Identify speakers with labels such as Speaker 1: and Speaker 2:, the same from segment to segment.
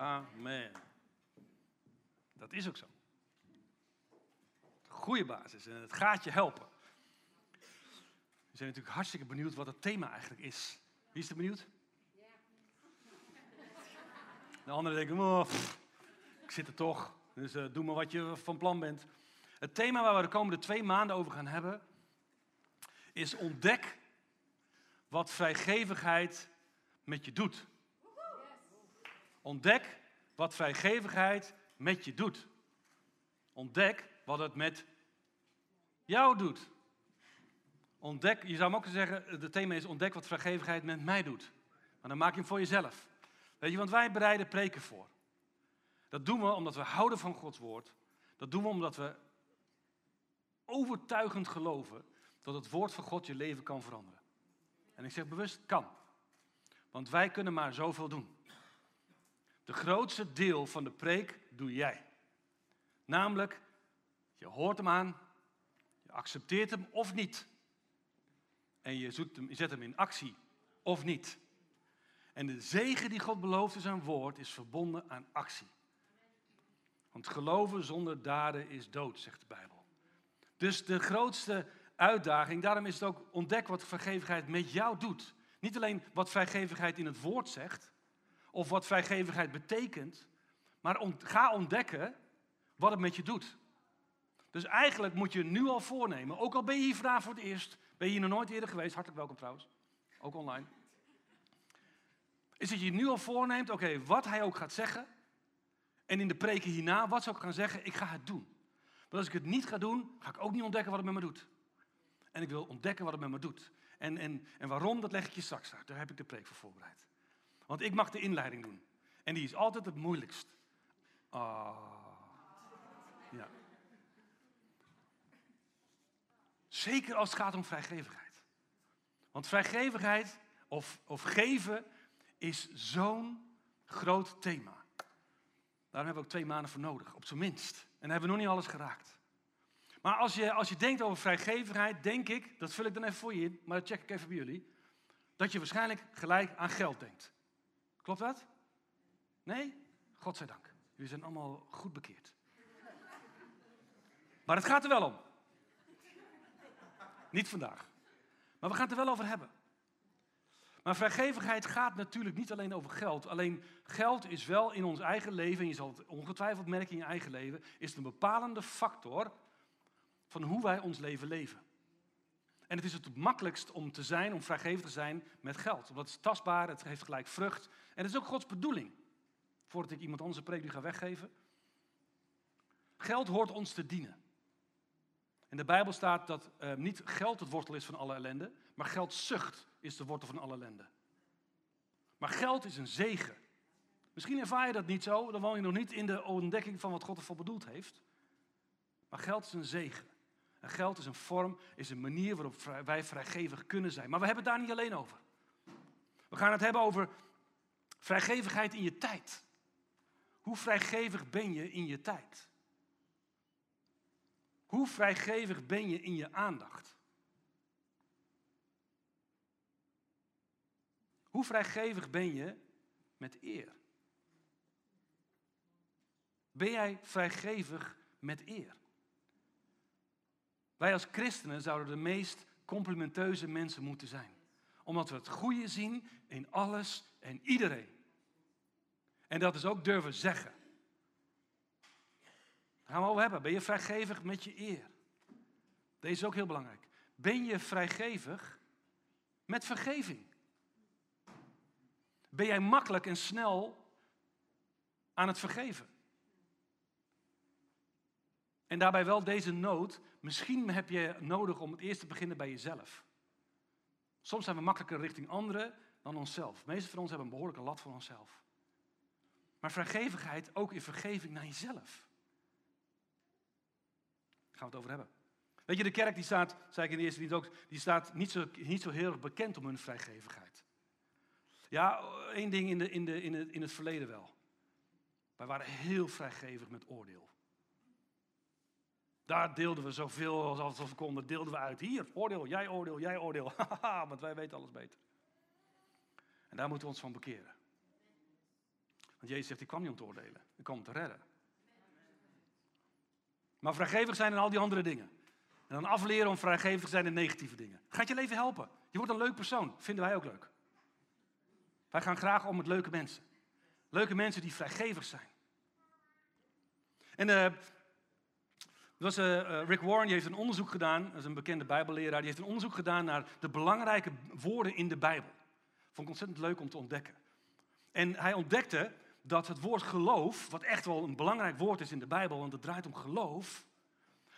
Speaker 1: Amen. Dat is ook zo. Goede basis en het gaat je helpen. We zijn natuurlijk hartstikke benieuwd wat het thema eigenlijk is. Wie is er benieuwd? De anderen denken, oh, ik zit er toch, dus uh, doe maar wat je van plan bent. Het thema waar we de komende twee maanden over gaan hebben, is ontdek wat vrijgevigheid met je doet. Ontdek wat vrijgevigheid met je doet. Ontdek wat het met jou doet. Ontdek, je zou hem ook zeggen, het thema is ontdek wat vrijgevigheid met mij doet. Maar dan maak je hem voor jezelf. Weet je, want wij bereiden preken voor. Dat doen we omdat we houden van Gods woord. Dat doen we omdat we overtuigend geloven dat het woord van God je leven kan veranderen. En ik zeg bewust kan. Want wij kunnen maar zoveel doen. De grootste deel van de preek doe jij. Namelijk, je hoort hem aan, je accepteert hem of niet. En je, hem, je zet hem in actie of niet. En de zegen die God belooft in zijn woord is verbonden aan actie. Want geloven zonder daden is dood, zegt de Bijbel. Dus de grootste uitdaging, daarom is het ook ontdek wat vrijgevigheid met jou doet. Niet alleen wat vrijgevigheid in het woord zegt, of wat vrijgevigheid betekent, maar ga ontdekken wat het met je doet. Dus eigenlijk moet je nu al voornemen, ook al ben je hier vandaag voor het eerst, ben je hier nog nooit eerder geweest, hartelijk welkom trouwens, ook online. Is dat je nu al voorneemt, oké, wat hij ook gaat zeggen, en in de preken hierna, wat zou ik gaan zeggen, ik ga het doen. Want als ik het niet ga doen, ga ik ook niet ontdekken wat het met me doet. En ik wil ontdekken wat het met me doet. En, en, en waarom, dat leg ik je straks uit. Daar heb ik de preek voor voorbereid. Want ik mag de inleiding doen. En die is altijd het moeilijkst. Ah. Ja. Zeker als het gaat om vrijgevigheid. Want vrijgevigheid of, of geven is zo'n groot thema. Daarom hebben we ook twee maanden voor nodig, op zijn minst. En hebben we nog niet alles geraakt. Maar als je, als je denkt over vrijgevigheid, denk ik, dat vul ik dan even voor je in, maar dat check ik even bij jullie, dat je waarschijnlijk gelijk aan geld denkt. Klopt dat? Nee? Godzijdank. Jullie zijn allemaal goed bekeerd. Maar het gaat er wel om. Niet vandaag. Maar we gaan het er wel over hebben. Maar vrijgevigheid gaat natuurlijk niet alleen over geld. Alleen geld is wel in ons eigen leven, en je zal het ongetwijfeld merken in je eigen leven, is een bepalende factor van hoe wij ons leven leven. En het is het makkelijkst om te zijn, om vrijgevig te zijn met geld. Omdat het is tastbaar, het heeft gelijk vrucht. En het is ook Gods bedoeling. Voordat ik iemand anders een preek nu ga weggeven. Geld hoort ons te dienen. In de Bijbel staat dat uh, niet geld het wortel is van alle ellende, maar geldzucht is de wortel van alle ellende. Maar geld is een zegen. Misschien ervaar je dat niet zo, dan woon je nog niet in de ontdekking van wat God ervoor bedoeld heeft. Maar geld is een zegen. En geld is een vorm, is een manier waarop wij vrijgevig kunnen zijn. Maar we hebben het daar niet alleen over. We gaan het hebben over vrijgevigheid in je tijd. Hoe vrijgevig ben je in je tijd? Hoe vrijgevig ben je in je aandacht? Hoe vrijgevig ben je met eer? Ben jij vrijgevig met eer? Wij als christenen zouden de meest complimenteuze mensen moeten zijn. Omdat we het goede zien in alles en iedereen. En dat is ook durven zeggen. Gaan we over hebben. Ben je vrijgevig met je eer? Deze is ook heel belangrijk. Ben je vrijgevig met vergeving? Ben jij makkelijk en snel aan het vergeven? En daarbij wel deze nood. Misschien heb je nodig om het eerst te beginnen bij jezelf. Soms zijn we makkelijker richting anderen dan onszelf. De meeste van ons hebben een behoorlijke lat voor onszelf. Maar vrijgevigheid ook in vergeving naar jezelf. Daar gaan we het over hebben. Weet je, de kerk die staat, zei ik in de eerste dienst ook, die staat niet zo, niet zo heel erg bekend om hun vrijgevigheid. Ja, één ding in, de, in, de, in, het, in het verleden wel. Wij waren heel vrijgevig met oordeel. Daar deelden we zoveel als we konden, deelden we uit. Hier, oordeel, jij oordeel, jij oordeel. want wij weten alles beter. En daar moeten we ons van bekeren. Want Jezus zegt, ik kwam niet om te oordelen, ik kwam om te redden. Maar vrijgevig zijn in al die andere dingen. En dan afleren om vrijgevig te zijn in negatieve dingen. Gaat je leven helpen. Je wordt een leuk persoon. Vinden wij ook leuk. Wij gaan graag om met leuke mensen. Leuke mensen die vrijgevig zijn. En uh, was, uh, Rick Warren die heeft een onderzoek gedaan, dat is een bekende bijbelleraar, die heeft een onderzoek gedaan naar de belangrijke woorden in de Bijbel. Vond ik ontzettend leuk om te ontdekken. En hij ontdekte dat het woord geloof, wat echt wel een belangrijk woord is in de Bijbel, want het draait om geloof,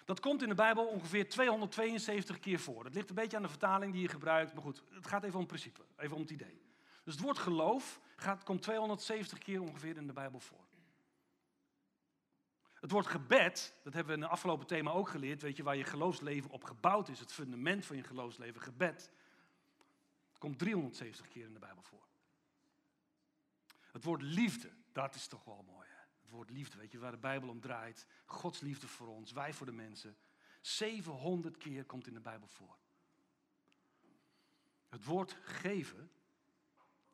Speaker 1: dat komt in de Bijbel ongeveer 272 keer voor. Dat ligt een beetje aan de vertaling die je gebruikt, maar goed, het gaat even om het principe, even om het idee. Dus het woord geloof gaat, komt 270 keer ongeveer in de Bijbel voor. Het woord gebed, dat hebben we in het afgelopen thema ook geleerd, weet je, waar je geloofsleven op gebouwd is, het fundament van je geloofsleven, gebed, komt 370 keer in de Bijbel voor. Het woord liefde, dat is toch wel mooi. Hè? Het woord liefde, weet je, waar de Bijbel om draait. Gods liefde voor ons, wij voor de mensen. 700 keer komt in de Bijbel voor. Het woord geven,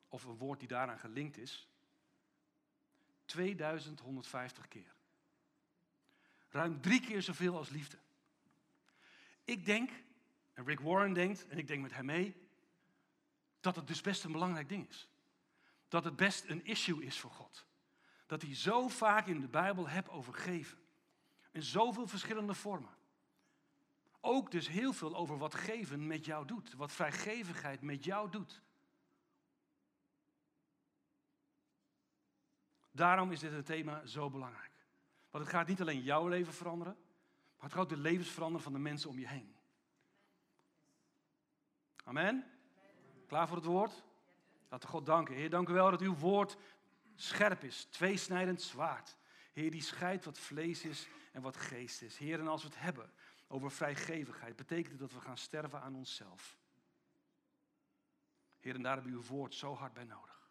Speaker 1: of een woord die daaraan gelinkt is, 2150 keer. Ruim drie keer zoveel als liefde. Ik denk, en Rick Warren denkt, en ik denk met hem mee, dat het dus best een belangrijk ding is. Dat het best een issue is voor God. Dat hij zo vaak in de Bijbel hebt over geven. In zoveel verschillende vormen. Ook dus heel veel over wat geven met jou doet. Wat vrijgevigheid met jou doet. Daarom is dit thema zo belangrijk. Want het gaat niet alleen jouw leven veranderen, maar het gaat ook de levens veranderen van de mensen om je heen. Amen? Klaar voor het woord? Laten we God danken. Heer, dank u wel dat uw woord scherp is, tweesnijdend zwaard. Heer, die scheidt wat vlees is en wat geest is. Heer, en als we het hebben over vrijgevigheid, betekent het dat we gaan sterven aan onszelf. Heer, en daar hebben uw woord zo hard bij nodig.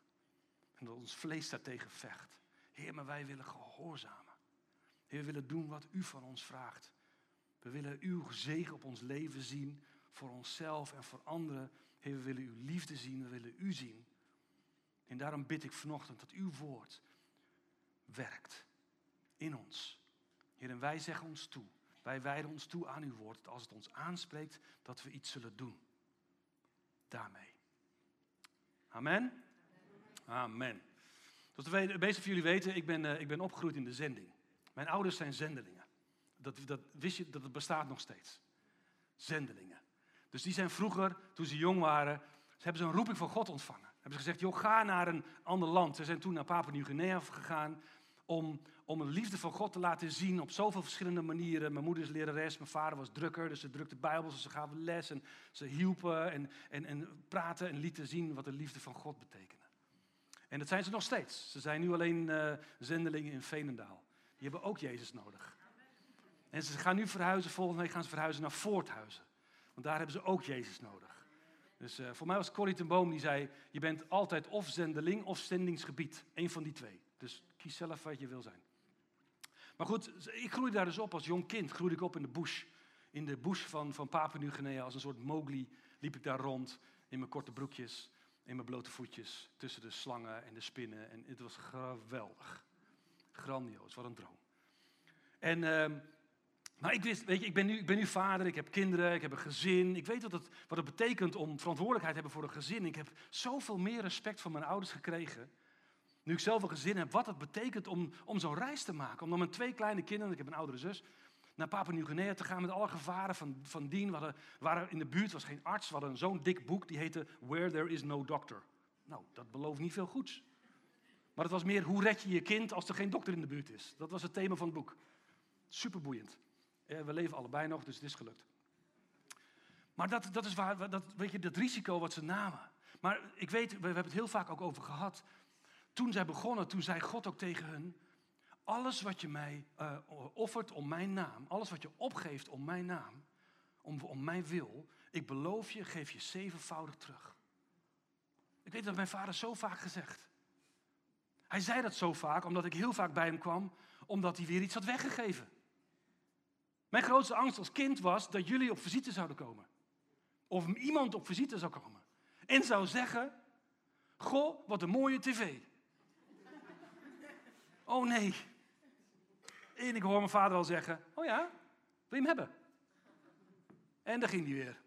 Speaker 1: En dat ons vlees daartegen vecht. Heer, maar wij willen gehoorzamen. Heer, we willen doen wat u van ons vraagt. We willen uw zegen op ons leven zien, voor onszelf en voor anderen. Heer, we willen uw liefde zien, we willen u zien. En daarom bid ik vanochtend dat uw woord werkt in ons. Heer, en wij zeggen ons toe, wij wijden ons toe aan uw woord, dat als het ons aanspreekt, dat we iets zullen doen. Daarmee. Amen. Amen. Zoals de meeste van jullie weten, ik ben, uh, ik ben opgegroeid in de zending. Mijn ouders zijn zendelingen. Dat, dat wist je, dat het bestaat nog steeds. Zendelingen. Dus die zijn vroeger, toen ze jong waren, ze hebben ze een roeping van God ontvangen. Hebben ze gezegd, joh, ga naar een ander land. Ze zijn toen naar Papua-Nieuw-Guinea gegaan om, om een liefde van God te laten zien op zoveel verschillende manieren. Mijn moeder is lerares, mijn vader was drukker, dus ze drukte Bijbels, dus ze gaven les en ze hielpen en, en, en praten en lieten zien wat de liefde van God betekende. En dat zijn ze nog steeds. Ze zijn nu alleen uh, zendelingen in Veenendaal. Die hebben ook Jezus nodig. En ze gaan nu verhuizen, volgende week gaan ze verhuizen naar Voorthuizen. Want daar hebben ze ook Jezus nodig. Dus uh, voor mij was Corrie ten Boom die zei, je bent altijd of zendeling of zendingsgebied. Eén van die twee. Dus kies zelf wat je wil zijn. Maar goed, ik groeide daar dus op als jong kind. Groeide ik op in de bush. In de bush van, van Papua-Nieuw-Guinea. Als een soort Mowgli liep ik daar rond. In mijn korte broekjes. In mijn blote voetjes. Tussen de slangen en de spinnen. En het was geweldig. Grandioos, wat een droom. En, uh, maar ik wist, weet je, ik ben, nu, ik ben nu vader, ik heb kinderen, ik heb een gezin. Ik weet wat het, wat het betekent om verantwoordelijkheid te hebben voor een gezin. Ik heb zoveel meer respect van mijn ouders gekregen. Nu ik zelf een gezin heb, wat het betekent om, om zo'n reis te maken. Om dan met twee kleine kinderen, ik heb een oudere zus, naar Papua-Nieuw-Guinea te gaan met alle gevaren van, van dien. We waren in de buurt, was geen arts, we hadden zo'n dik boek, die heette Where There Is No Doctor. Nou, dat belooft niet veel goeds. Maar het was meer hoe red je je kind als er geen dokter in de buurt is. Dat was het thema van het boek. Superboeiend. We leven allebei nog, dus het is gelukt. Maar dat, dat is waar, dat, weet je, dat risico wat ze namen. Maar ik weet, we, hebben het heel vaak ook over gehad. Toen zij begonnen, toen zei God ook tegen hen: Alles wat je mij uh, offert om mijn naam, alles wat je opgeeft om mijn naam, om, om mijn wil, ik beloof je, geef je zevenvoudig terug. Ik weet dat mijn vader zo vaak gezegd. Hij zei dat zo vaak omdat ik heel vaak bij hem kwam, omdat hij weer iets had weggegeven. Mijn grootste angst als kind was dat jullie op visite zouden komen. Of iemand op visite zou komen. En zou zeggen, goh, wat een mooie tv. Oh nee. En ik hoor mijn vader al zeggen, oh ja, wil je hem hebben? En daar ging hij weer.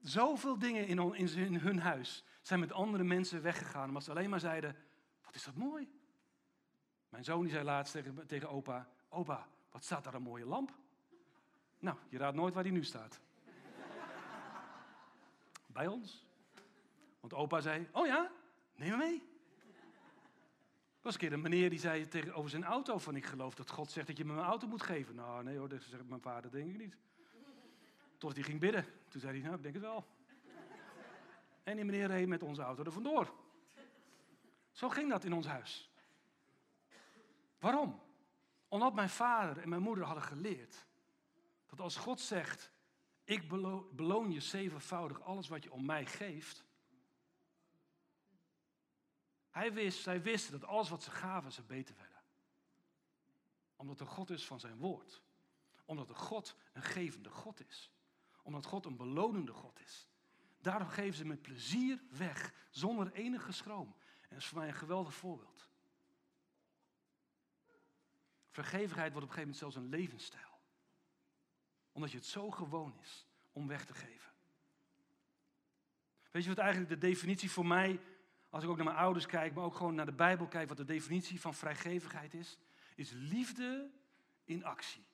Speaker 1: Zoveel dingen in, hun huis zijn met andere mensen weggegaan, omdat ze alleen maar zeiden, wat is dat mooi. Mijn zoon die zei laatst tegen, opa, opa, wat staat daar een mooie lamp? Nou, je raadt nooit waar die nu staat. Bij ons. Want opa zei, oh ja, neem me mee. Er was een keer een meneer die zei tegen, over zijn auto van ik geloof dat God zegt dat je me mijn auto moet geven. Nou nee hoor, dat zegt mijn vader denk ik niet. Tot hij ging bidden. Toen zei hij, nou ik denk het wel. En die meneer reed met onze auto er vandoor. Zo ging dat in ons huis. Waarom? Omdat mijn vader en mijn moeder hadden geleerd dat als God zegt, ik beloon je zevenvoudig alles wat je om mij geeft. Hij wist, zij wisten dat alles wat ze gaven, ze beter werden. Omdat er God is van zijn woord. Omdat er God een gevende God is. Omdat God een belonende God is. Daarom geven ze met plezier weg, zonder enige schroom. En dat is voor mij een geweldig voorbeeld. Vergevigheid wordt op een gegeven moment zelfs een levensstijl. Omdat je het zo gewoon is om weg te geven. Weet je wat eigenlijk de definitie voor mij, als ik ook naar mijn ouders kijk, maar ook gewoon naar de Bijbel kijk, wat de definitie van vrijgevigheid is? Is liefde in actie.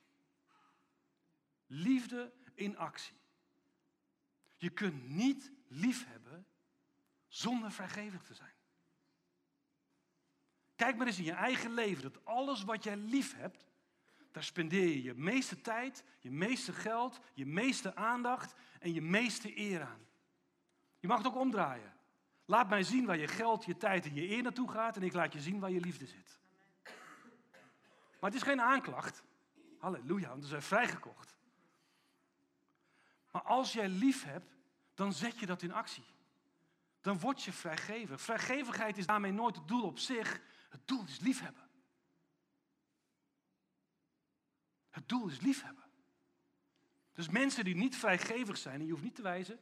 Speaker 1: Liefde in actie. Je kunt niet lief hebben zonder vrijgevig te zijn. Kijk maar eens in je eigen leven dat alles wat jij lief hebt, daar spendeer je je meeste tijd, je meeste geld, je meeste aandacht en je meeste eer aan. Je mag het ook omdraaien. Laat mij zien waar je geld, je tijd en je eer naartoe gaat en ik laat je zien waar je liefde zit. Maar het is geen aanklacht. Halleluja, want we zijn vrijgekocht. Maar als jij lief hebt, dan zet je dat in actie. Dan word je vrijgevig. Vrijgevigheid is daarmee nooit het doel op zich. Het doel is liefhebben. Het doel is liefhebben. Dus mensen die niet vrijgevig zijn, en je hoeft niet te wijzen,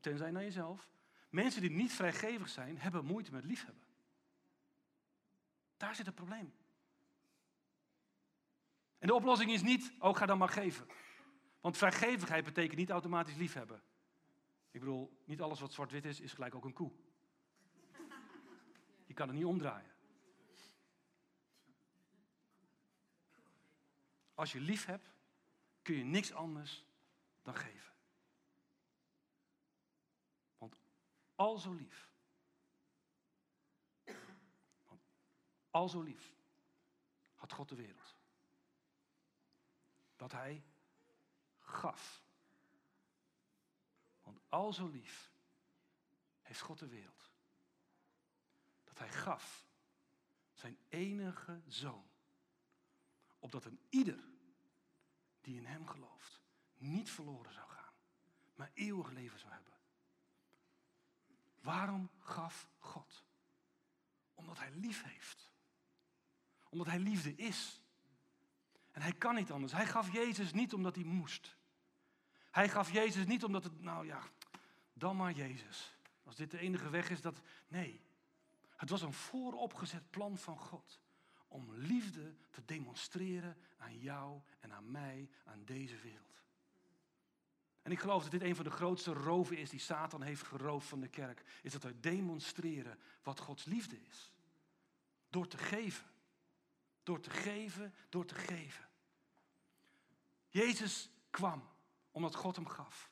Speaker 1: tenzij naar jezelf. Mensen die niet vrijgevig zijn, hebben moeite met liefhebben. Daar zit het probleem. En de oplossing is niet, oh ga dan maar geven. Want vrijgevigheid betekent niet automatisch liefhebben. Ik bedoel, niet alles wat zwart-wit is, is gelijk ook een koe. Je kan het niet omdraaien. Als je lief hebt, kun je niks anders dan geven. Want al zo lief. Want al zo lief had God de wereld. Dat hij gaf. Want al zo lief heeft God de wereld. Dat hij gaf zijn enige zoon opdat een ieder die in hem gelooft niet verloren zou gaan, maar eeuwig leven zou hebben. Waarom gaf God? Omdat hij lief heeft. Omdat hij liefde is. En hij kan niet anders. Hij gaf Jezus niet omdat hij moest. Hij gaf Jezus niet omdat het, nou ja, dan maar Jezus. Als dit de enige weg is, dat. Nee. Het was een vooropgezet plan van God om liefde te demonstreren aan jou en aan mij, aan deze wereld. En ik geloof dat dit een van de grootste roven is die Satan heeft geroofd van de kerk. Is dat wij demonstreren wat Gods liefde is. Door te geven. Door te geven, door te geven. Jezus kwam omdat God hem gaf.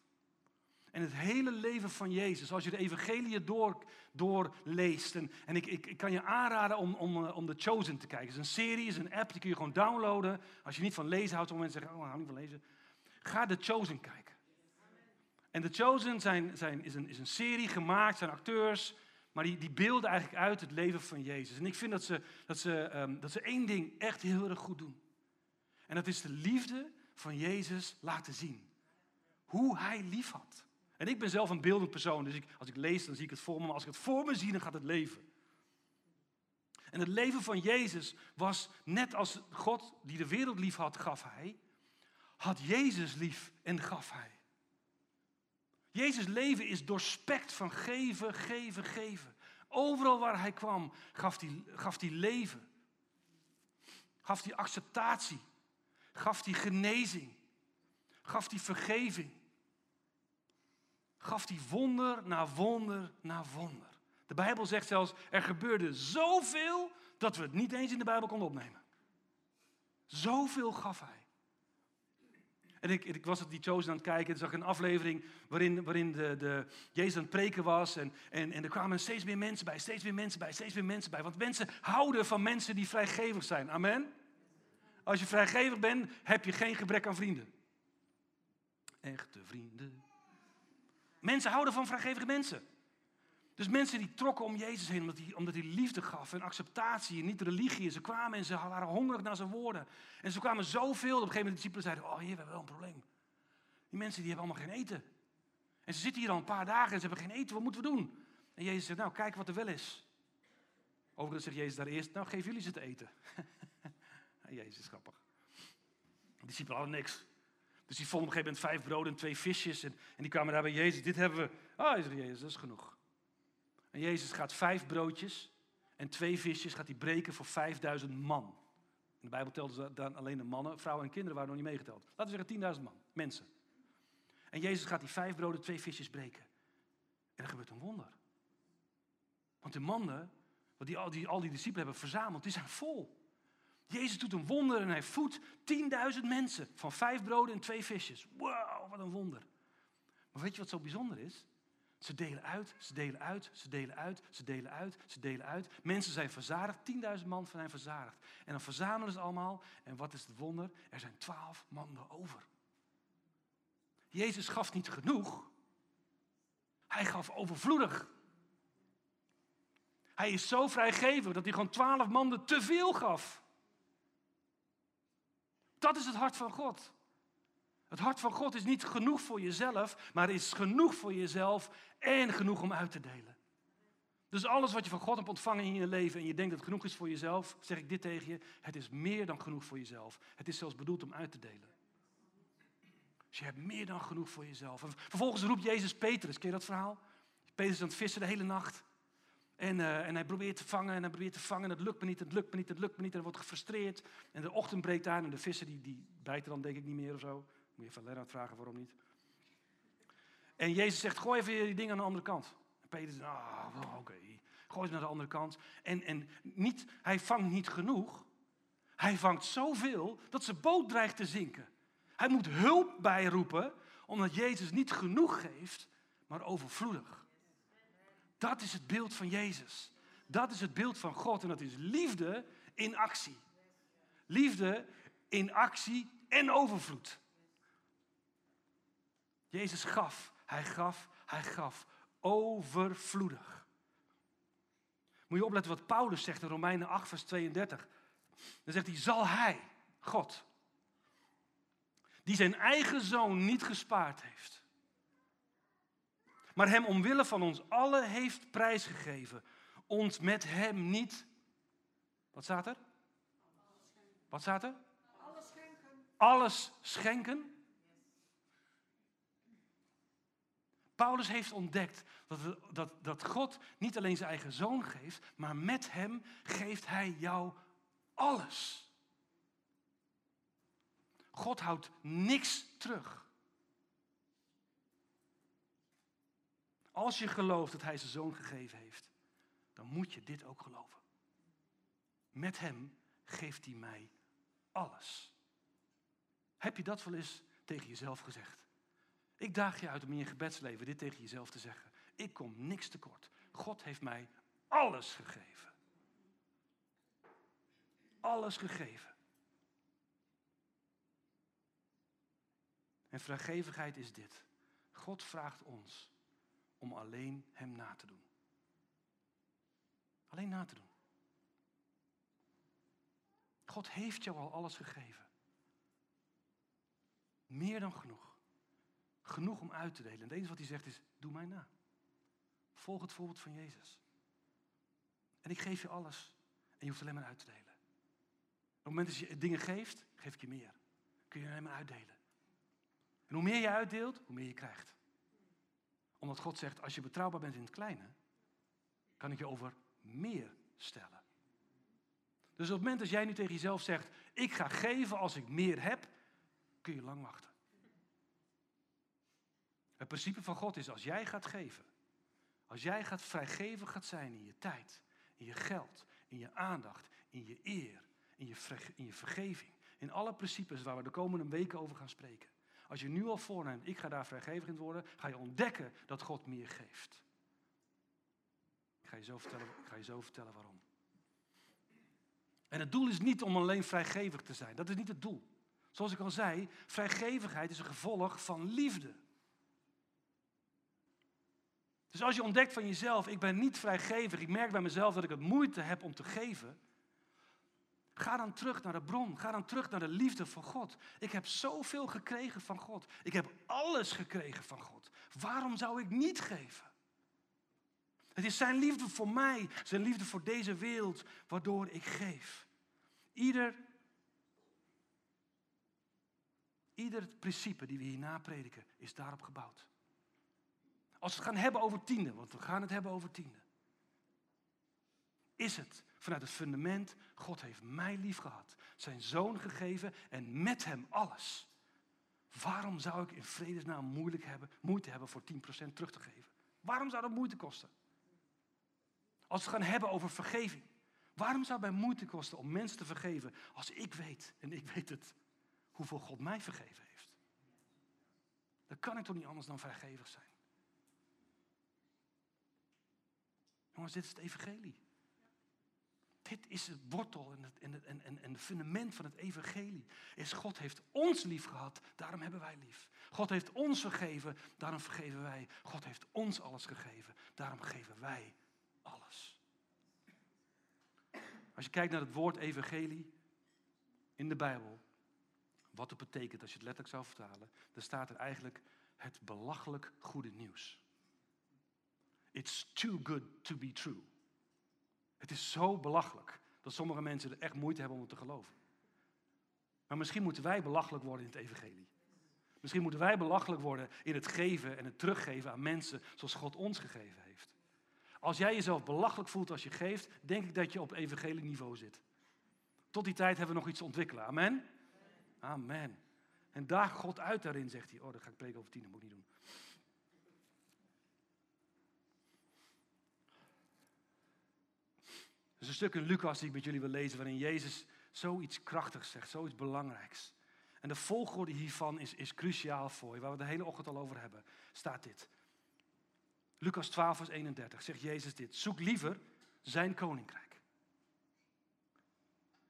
Speaker 1: En het hele leven van Jezus, als je de evangelie door, doorleest. En, en ik, ik, ik, kan je aanraden om, om, eh, om The Chosen te kijken. Het is een serie, is een app, die kun je gewoon downloaden. Als je niet van lezen houdt, om mensen zeggen, oh, ik hou niet van lezen. Ga The Chosen kijken. En The Chosen zijn, zijn, is, een, is een serie gemaakt, zijn acteurs, maar die, die beelden eigenlijk uit het leven van Jezus. En ik vind dat ze, dat, ze, um, dat ze één ding echt heel erg goed doen. En dat is de liefde van Jezus laten zien. Hoe hij lief had. En ik ben zelf een beeldend persoon, dus ik, als ik lees, dan zie ik het voor me. Maar als ik het voor me zie, dan gaat het leven. En het leven van Jezus was net als God die de wereld lief had, gaf hij. Had Jezus lief en gaf hij. Jezus leven is doorspekt van geven, geven, geven. Overal waar hij kwam, gaf hij, gaf hij leven. Gaf hij acceptatie. Gaf hij genezing. Gaf hij vergeving. Gaf hij wonder na wonder na wonder. De Bijbel zegt zelfs, er gebeurde zoveel dat we het niet eens in de Bijbel konden opnemen. Zoveel gaf hij. En ik, ik was het die Chosen aan het kijken en zag een aflevering waarin, waarin de, de, Jezus aan het preken was. En, en, en er kwamen steeds meer mensen bij, steeds meer mensen bij, steeds meer mensen bij. Want mensen houden van mensen die vrijgevig zijn. Amen? Als je vrijgevig bent, heb je geen gebrek aan vrienden. Echte vrienden. Mensen houden van vrijgevige mensen. Dus mensen die trokken om Jezus heen omdat hij, omdat hij liefde gaf en acceptatie en niet religie. ze kwamen en ze waren hongerig naar zijn woorden. En ze kwamen zoveel. Op een gegeven moment de discipelen zeiden, oh hier, we hebben wel een probleem. Die mensen die hebben allemaal geen eten. En ze zitten hier al een paar dagen en ze hebben geen eten. Wat moeten we doen? En Jezus zegt, nou kijk wat er wel is. Overigens zegt Jezus daar eerst, nou geef jullie ze te eten. Jezus grappig. De discipelen hadden niks. Dus die vonden op een gegeven moment vijf broden en twee visjes. En, en die kwamen daar bij Jezus. Dit hebben we. Ah, oh, Jezus, dat is genoeg. En Jezus gaat vijf broodjes en twee visjes gaat hij breken voor vijfduizend man. In de Bijbel telden ze dan alleen de mannen, vrouwen en kinderen waren nog niet meegeteld. Laten we zeggen 10.000 man, mensen. En Jezus gaat die vijf broden, twee visjes breken. En er gebeurt een wonder. Want de mannen, wat die, al, die, al die discipelen hebben verzameld, die zijn vol. Jezus doet een wonder en hij voedt 10.000 mensen van vijf broden en twee visjes. Wow, wat een wonder. Maar weet je wat zo bijzonder is? Ze delen uit, ze delen uit, ze delen uit, ze delen uit, ze delen uit. Mensen zijn verzadigd, 10.000 man zijn verzadigd. En dan verzamelen ze allemaal. En wat is het wonder? Er zijn twaalf mannen over. Jezus gaf niet genoeg. Hij gaf overvloedig. Hij is zo vrijgevig dat hij gewoon twaalf mannen te veel gaf. Dat is het hart van God. Het hart van God is niet genoeg voor jezelf, maar is genoeg voor jezelf en genoeg om uit te delen. Dus alles wat je van God hebt ontvangen in je leven en je denkt dat het genoeg is voor jezelf, zeg ik dit tegen je, het is meer dan genoeg voor jezelf. Het is zelfs bedoeld om uit te delen. Dus je hebt meer dan genoeg voor jezelf. En vervolgens roept Jezus Petrus, ken je dat verhaal? Petrus is aan het vissen de hele nacht. En, uh, en, hij probeert te vangen en hij probeert te vangen. En het lukt me niet, het lukt me niet, het lukt me niet. En hij wordt gefrustreerd. En de ochtend breekt aan en de vissen die, die bijten dan denk ik niet meer of zo. Moet je even Lennart vragen waarom niet. En Jezus zegt, gooi even die dingen aan de andere kant. En Peter zegt, ah, oké. Okay. Gooi ze naar de andere kant. En, en niet, hij vangt niet genoeg. Hij vangt zoveel dat zijn boot dreigt te zinken. Hij moet hulp bijroepen, omdat Jezus niet genoeg geeft, maar overvloedig. Dat is het beeld van Jezus. Dat is het beeld van God en dat is liefde in actie. Liefde in actie en overvloed. Jezus gaf, hij gaf, hij gaf overvloedig. Moet je opletten wat Paulus zegt in Romeinen 8, vers 32. Dan zegt hij, zal hij, God, die zijn eigen zoon niet gespaard heeft, maar hem omwille van ons allen heeft prijsgegeven, ons met hem niet. Wat staat er? Wat staat er? Alles schenken. Alles schenken. Paulus heeft ontdekt dat, dat, dat God niet alleen zijn eigen zoon geeft, maar met hem geeft hij jou alles. God houdt niks terug. Als je gelooft dat hij zijn zoon gegeven heeft, dan moet je dit ook geloven. Met hem geeft hij mij alles. Heb je dat wel eens tegen jezelf gezegd? Ik daag je uit om in je gebedsleven dit tegen jezelf te zeggen. Ik kom niks tekort. God heeft mij alles gegeven. Alles gegeven. En vrijgevigheid is dit. God vraagt ons om alleen Hem na te doen. Alleen na te doen. God heeft jou al alles gegeven. Meer dan genoeg. Genoeg om uit te delen. En het enige wat hij zegt is, doe mij na. Volg het voorbeeld van Jezus. En ik geef je alles. En je hoeft alleen maar uit te delen. Op het moment dat je dingen geeft, geef ik je meer. Kun je alleen maar uitdelen. En hoe meer je uitdeelt, hoe meer je krijgt. Omdat God zegt, als je betrouwbaar bent in het kleine, kan ik je over meer stellen. Dus op het moment dat jij nu tegen jezelf zegt, ik ga geven als ik meer heb, kun je lang wachten. Het principe van God is, als jij gaat geven, als jij gaat vrijgevig gaat zijn in je tijd, in je geld, in je aandacht, in je eer, in je, in je vergeving, in alle principes waar we de komende weken over gaan spreken. Als je nu al voorneemt, ik ga daar vrijgevig in worden, ga je ontdekken dat God meer geeft. Ik ga je zo vertellen, ik ga je zo vertellen waarom. En het doel is niet om alleen vrijgevig te zijn. Dat is niet het doel. Zoals ik al zei, vrijgevigheid is een gevolg van liefde. Dus als je ontdekt van jezelf, ik ben niet vrijgevig, ik merk bij mezelf dat ik het moeite heb om te geven, ga dan terug naar de bron, ga dan terug naar de liefde van God. Ik heb zoveel gekregen van God, ik heb alles gekregen van God. Waarom zou ik niet geven? Het is zijn liefde voor mij, zijn liefde voor deze wereld, waardoor ik geef. Ieder, ieder principe die we hierna prediken, is daarop gebouwd. Als we het gaan hebben over tiende, want we gaan het hebben over tiende. Is het vanuit het fundament, God heeft mij lief gehad, zijn zoon gegeven en met hem alles. Waarom zou ik in vredesnaam moeilijk hebben, moeite hebben voor 10% terug te geven? Waarom zou dat moeite kosten? Als we het gaan hebben over vergeving. Waarom zou mij moeite kosten om mensen te vergeven als ik weet, en ik weet het, hoeveel God mij vergeven heeft? Dan kan ik toch niet anders dan vrijgevig zijn. Jongens, dit is het evangelie. Dit is het wortel en het, het, en, en, fundament van het evangelie. Is God heeft ons lief gehad, daarom hebben wij lief. God heeft ons vergeven, daarom vergeven wij. God heeft ons alles gegeven, daarom geven wij alles. Als je kijkt naar het woord evangelie in de Bijbel, wat het betekent als je het letterlijk zou vertalen, dan staat er eigenlijk het belachelijk goede nieuws. It's too good to be true. Het is zo belachelijk dat sommige mensen er echt moeite hebben om het te geloven. Maar misschien moeten wij belachelijk worden in het evangelie. Misschien moeten wij belachelijk worden in het geven en het teruggeven aan mensen zoals God ons gegeven heeft. Als jij jezelf belachelijk voelt als je geeft, denk ik dat je op evangelieniveau zit. Tot die tijd hebben we nog iets te ontwikkelen. Amen? Amen. En daag God uit daarin, zegt hij. Oh, dat ga ik preken over tien, dat moet ik niet doen. Er is een stuk in Lucas die ik met jullie wil lezen, waarin Jezus zoiets krachtigs zegt, zoiets belangrijks. En de volgorde hiervan is, is cruciaal voor je, waar we de hele ochtend al over hebben. Staat dit. Lucas 12, vers 31 zegt Jezus dit. Zoek liever zijn koninkrijk.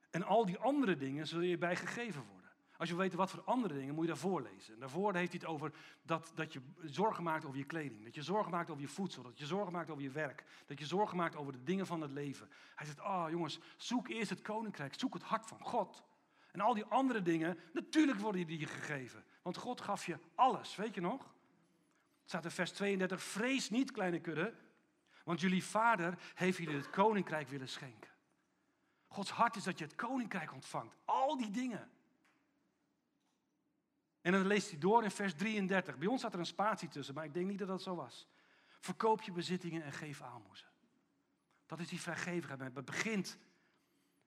Speaker 1: En al die andere dingen zullen je bij gegeven worden. Als je wil weten wat voor andere dingen, moet je daarvoor lezen. En daarvoor heeft hij het over dat, dat je zorgen maakt over je kleding. Dat je zorgen maakt over je voedsel. Dat je zorgen maakt over je werk. Dat je zorgen maakt over de dingen van het leven. Hij zegt, oh, jongens, zoek eerst het koninkrijk. Zoek het hart van God. En al die andere dingen, natuurlijk worden die je gegeven. Want God gaf je alles, weet je nog? Het staat in vers 32, vrees niet kleine kudde. Want jullie vader heeft jullie het koninkrijk willen schenken. Gods hart is dat je het koninkrijk ontvangt. Al die dingen. En dan leest hij door in vers 33. Bij ons staat er een spatie tussen, maar ik denk niet dat dat zo was. Verkoop je bezittingen en geef aalmoezen. Dat is die vrijgevigheid. Het begint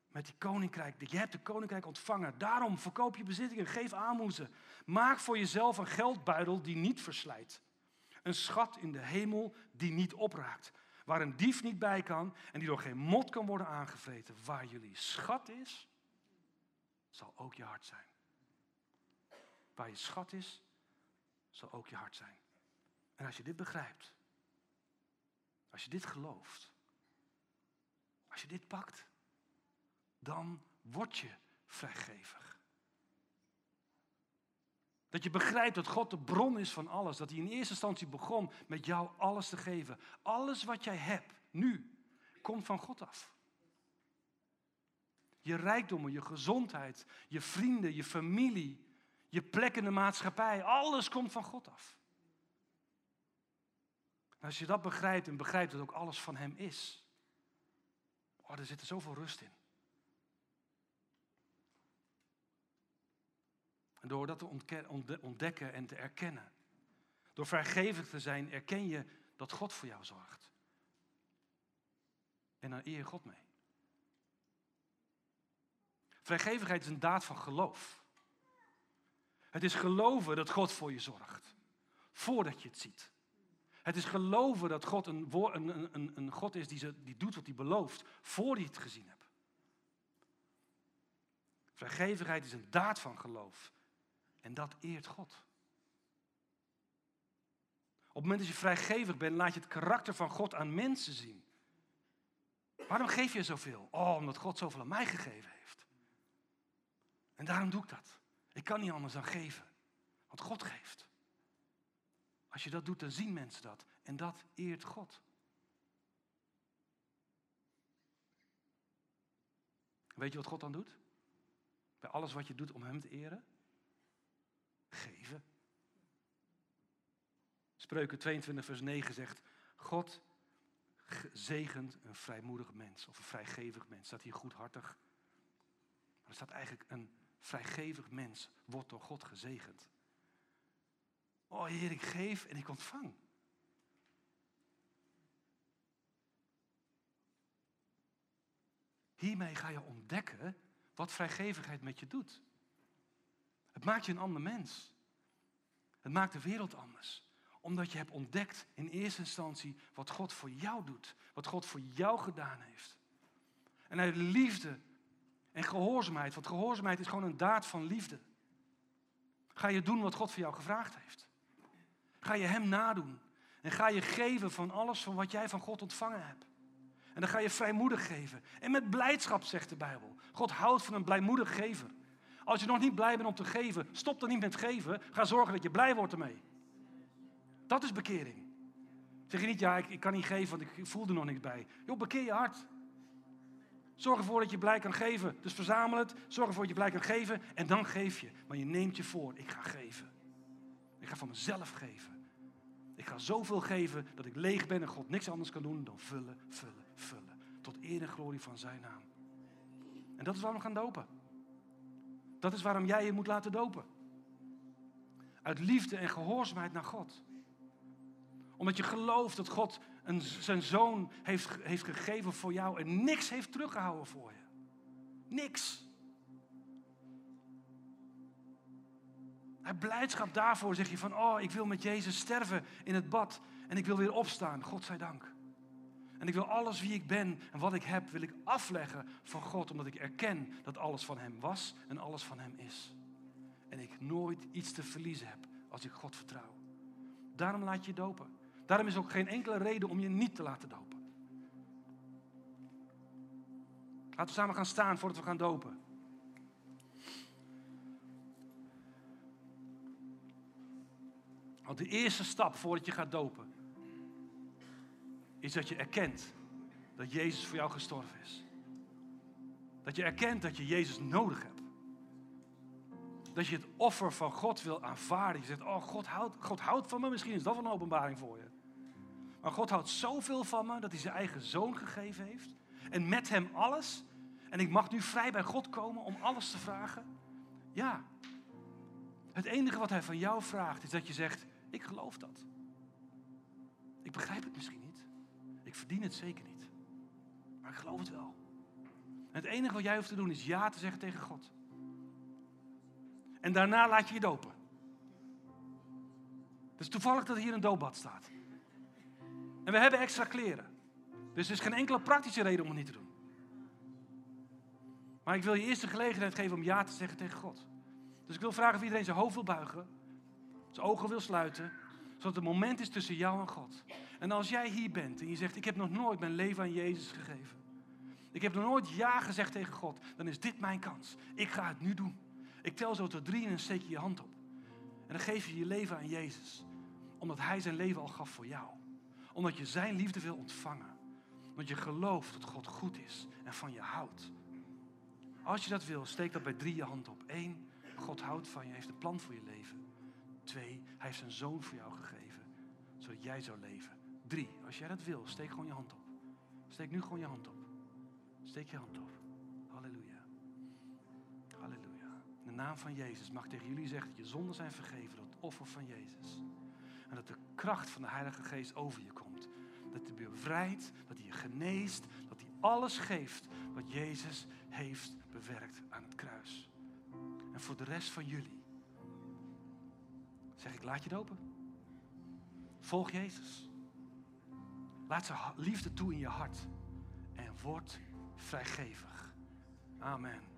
Speaker 1: met die koninkrijk. Je hebt de koninkrijk ontvangen. Daarom verkoop je bezittingen, geef aalmoezen. Maak voor jezelf een geldbuidel die niet verslijt. Een schat in de hemel die niet opraakt. Waar een dief niet bij kan en die door geen mot kan worden aangevreten. Waar jullie schat is, zal ook je hart zijn. Waar je schat is, zal ook je hart zijn. En als je dit begrijpt, als je dit gelooft, als je dit pakt, dan word je vrijgevig. Dat je begrijpt dat God de bron is van alles. Dat hij in eerste instantie begon met jou alles te geven. Alles wat jij hebt, nu, komt van God af. Je rijkdommen, je gezondheid, je vrienden, je familie, je plek in de maatschappij, alles komt van God af. Als je dat begrijpt en begrijpt dat ook alles van Hem is, oh, er zit er zoveel rust in. En door dat te ontdekken en te erkennen, door vrijgevig te zijn, erken je dat God voor jou zorgt. En dan eer je God mee. Vrijgevigheid is een daad van geloof. Het is geloven dat God voor je zorgt. Voordat je het ziet. Het is geloven dat God een, een, een, een God is die, ze, die doet wat hij belooft. Voor hij het gezien hebt. Vrijgevigheid is een daad van geloof. En dat eert God. Op het moment dat je vrijgevig bent, laat je het karakter van God aan mensen zien. Waarom geef je zoveel? Oh, omdat God zoveel aan mij gegeven heeft. En daarom doe ik dat. Ik kan niet anders dan geven. Want God geeft. Als je dat doet, dan zien mensen dat. En dat eert God. Weet je wat God dan doet? Bij alles wat je doet om Hem te eren? Geven. Spreuken 22, vers 9 zegt: God zegent een vrijmoedig mens of een vrijgevig mens. Staat hier goedhartig. Maar er staat eigenlijk een vrijgevig mens wordt door God gezegend. Oh Heer, ik geef en ik ontvang. Hiermee ga je ontdekken wat vrijgevigheid met je doet. Het maakt je een ander mens. Het maakt de wereld anders. Omdat je hebt ontdekt in eerste instantie wat God voor jou doet. Wat God voor jou gedaan heeft. En uit liefde en gehoorzaamheid. Want gehoorzaamheid is gewoon een daad van liefde. Ga je doen wat God voor jou gevraagd heeft. Ga je Hem nadoen. En ga je geven van alles van wat jij van God ontvangen hebt. En dan ga je vrijmoedig geven. En met blijdschap, zegt de Bijbel. God houdt van een blijmoedig gever. Als je nog niet blij bent om te geven, stop dan niet met geven. Ga zorgen dat je blij wordt ermee. Dat is bekering. Zeg je niet, ja, ik, ik kan niet geven, want ik voel er nog niks bij. Joh, bekeer je hart. Zorg ervoor dat je blij kan geven. Dus verzamel het. Zorg ervoor dat je blij kan geven. En dan geef je. Maar je neemt je voor. Ik ga geven. Ik ga van mezelf geven. Ik ga zoveel geven dat ik leeg ben en God niks anders kan doen dan vullen, vullen, vullen. Tot eer en glorie van zijn naam. En dat is waarom we gaan dopen. Dat is waarom jij je moet laten dopen. Uit liefde en gehoorzaamheid naar God. Omdat je gelooft dat God zijn zoon heeft, heeft gegeven voor jou en niks heeft teruggehouden voor je. Niks. Uit blijdschap daarvoor zeg je van, oh, ik wil met Jezus sterven in het bad en ik wil weer opstaan, God zij dank. En ik wil alles wie ik ben en wat ik heb, wil ik afleggen van God, omdat ik erken dat alles van Hem was en alles van Hem is. En ik nooit iets te verliezen heb als ik God vertrouw. Daarom laat je dopen. Daarom is ook geen enkele reden om je niet te laten dopen. Laten we samen gaan staan voordat we gaan dopen. Want de eerste stap voordat je gaat dopen, is dat je erkent dat Jezus voor jou gestorven is. Dat je erkent dat je Jezus nodig hebt. Dat je het offer van God wil aanvaarden. Je zegt, oh God houdt, God houdt van me. Misschien is dat wel een openbaring voor je. Maar God houdt zoveel van me dat hij zijn eigen zoon gegeven heeft. En met hem alles. En ik mag nu vrij bij God komen om alles te vragen. Ja. Het enige wat hij van jou vraagt is dat je zegt, ik geloof dat. Ik begrijp het misschien niet. Ik verdien het zeker niet. Maar ik geloof het wel. Het enige wat jij hoeft te doen is ja te zeggen tegen God. En daarna laat je je dopen. Het is toevallig dat hier een doopbad staat. En we hebben extra kleren. Dus er is geen enkele praktische reden om het niet te doen. Maar ik wil je eerst de gelegenheid geven om ja te zeggen tegen God. Dus ik wil vragen of iedereen zijn hoofd wil buigen, zijn ogen wil sluiten, zodat het moment is tussen jou en God. En als jij hier bent en je zegt, ik heb nog nooit mijn leven aan Jezus gegeven. Ik heb nog nooit ja gezegd tegen God. Dan is dit mijn kans. Ik ga het nu doen. Ik tel zo tot drie en dan steek je je hand op. En dan geef je je leven aan Jezus. Omdat Hij zijn leven al gaf voor jou omdat je zijn liefde wil ontvangen. Omdat je gelooft dat God goed is en van je houdt. Als je dat wil, steek dat bij drie je hand op. Eén, God houdt van je, heeft een plan voor je leven. Twee, hij heeft zijn zoon voor jou gegeven, zodat jij zou leven. Drie, als jij dat wil, steek gewoon je hand op. Steek nu gewoon je hand op. Steek je hand op. Halleluja. In de naam van Jezus mag ik tegen jullie zeggen dat je zonden zijn vergeven door het offer van Jezus. En dat de kracht van de Heilige Geest over je komt. Dat hij je bevrijdt, dat hij je geneest, dat hij alles geeft wat Jezus heeft bewerkt aan het kruis. En voor de rest van jullie zeg ik, laat je dopen. Volg Jezus. Laat zijn liefde toe in je hart en word vrijgevig. Amen.